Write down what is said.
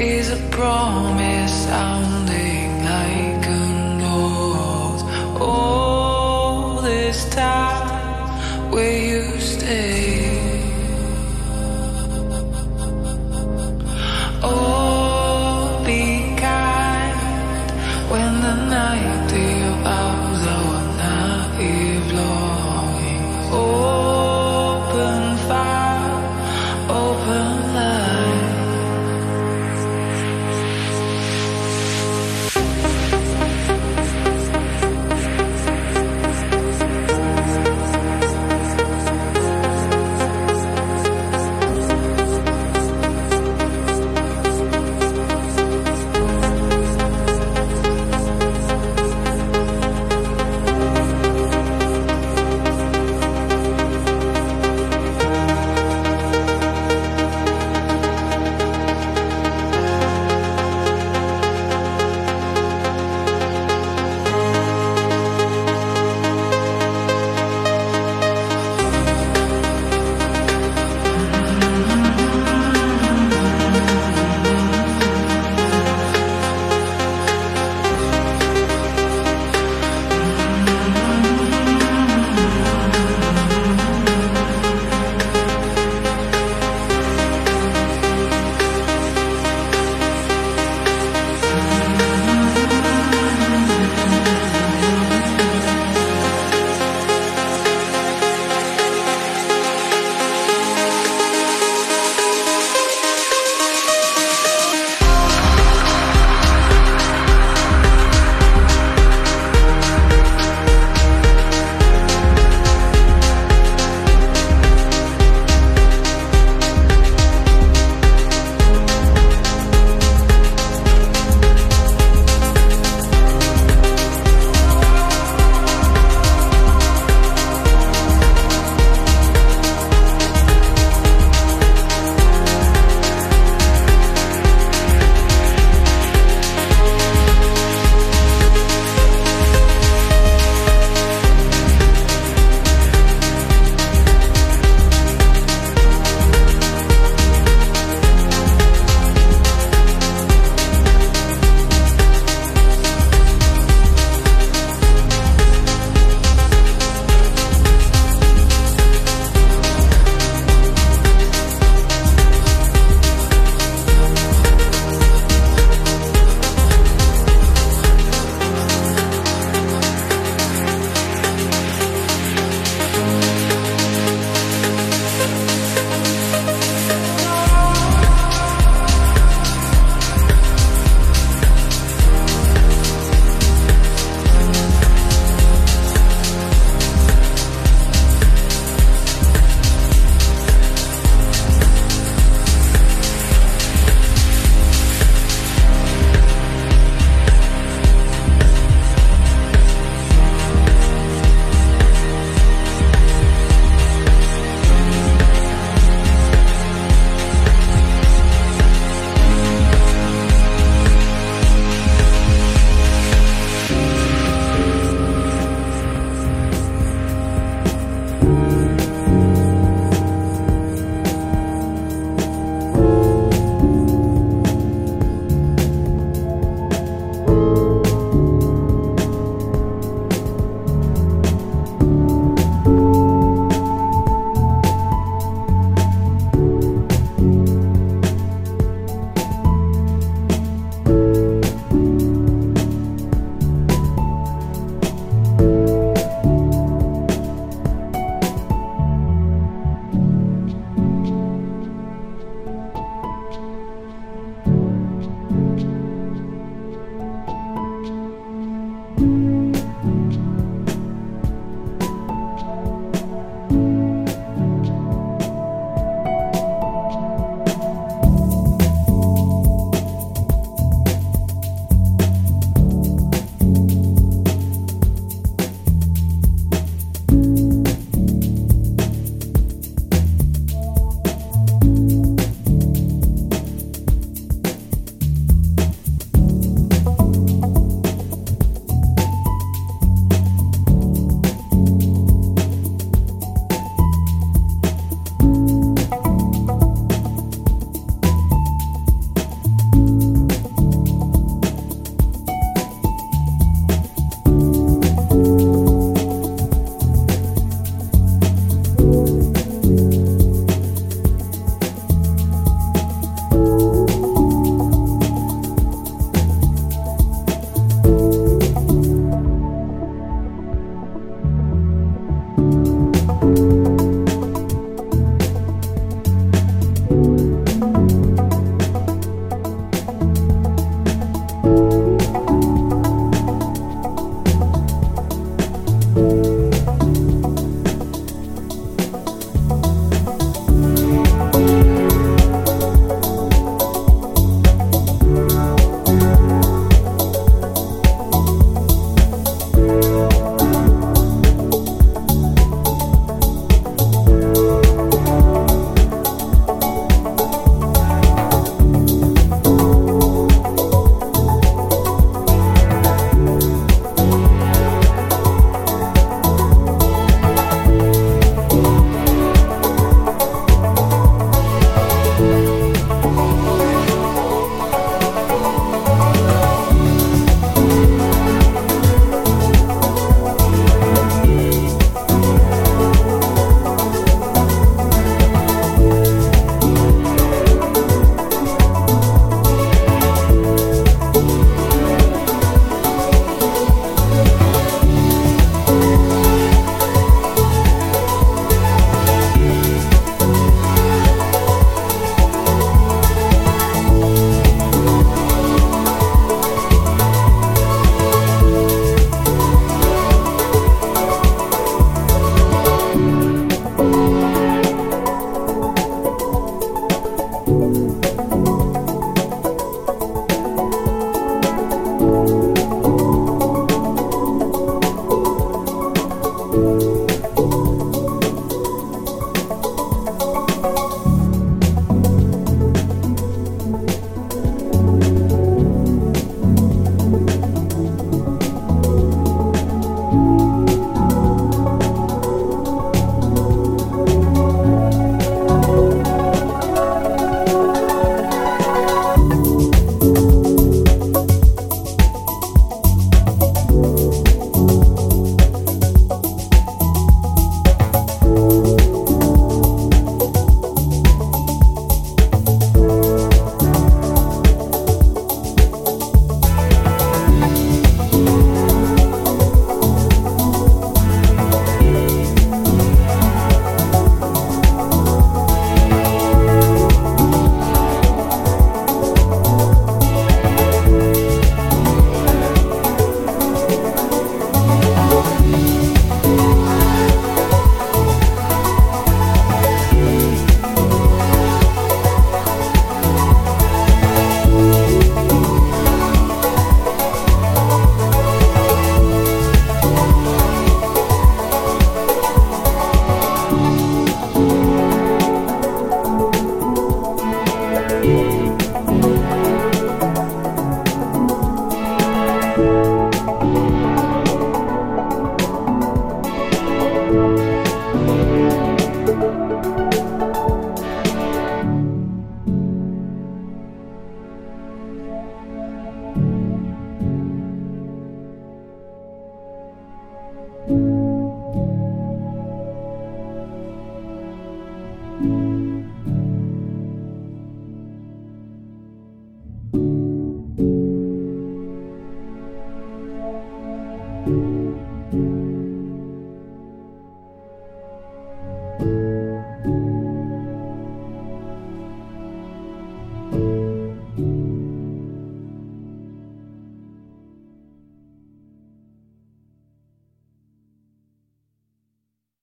is a promise sounding like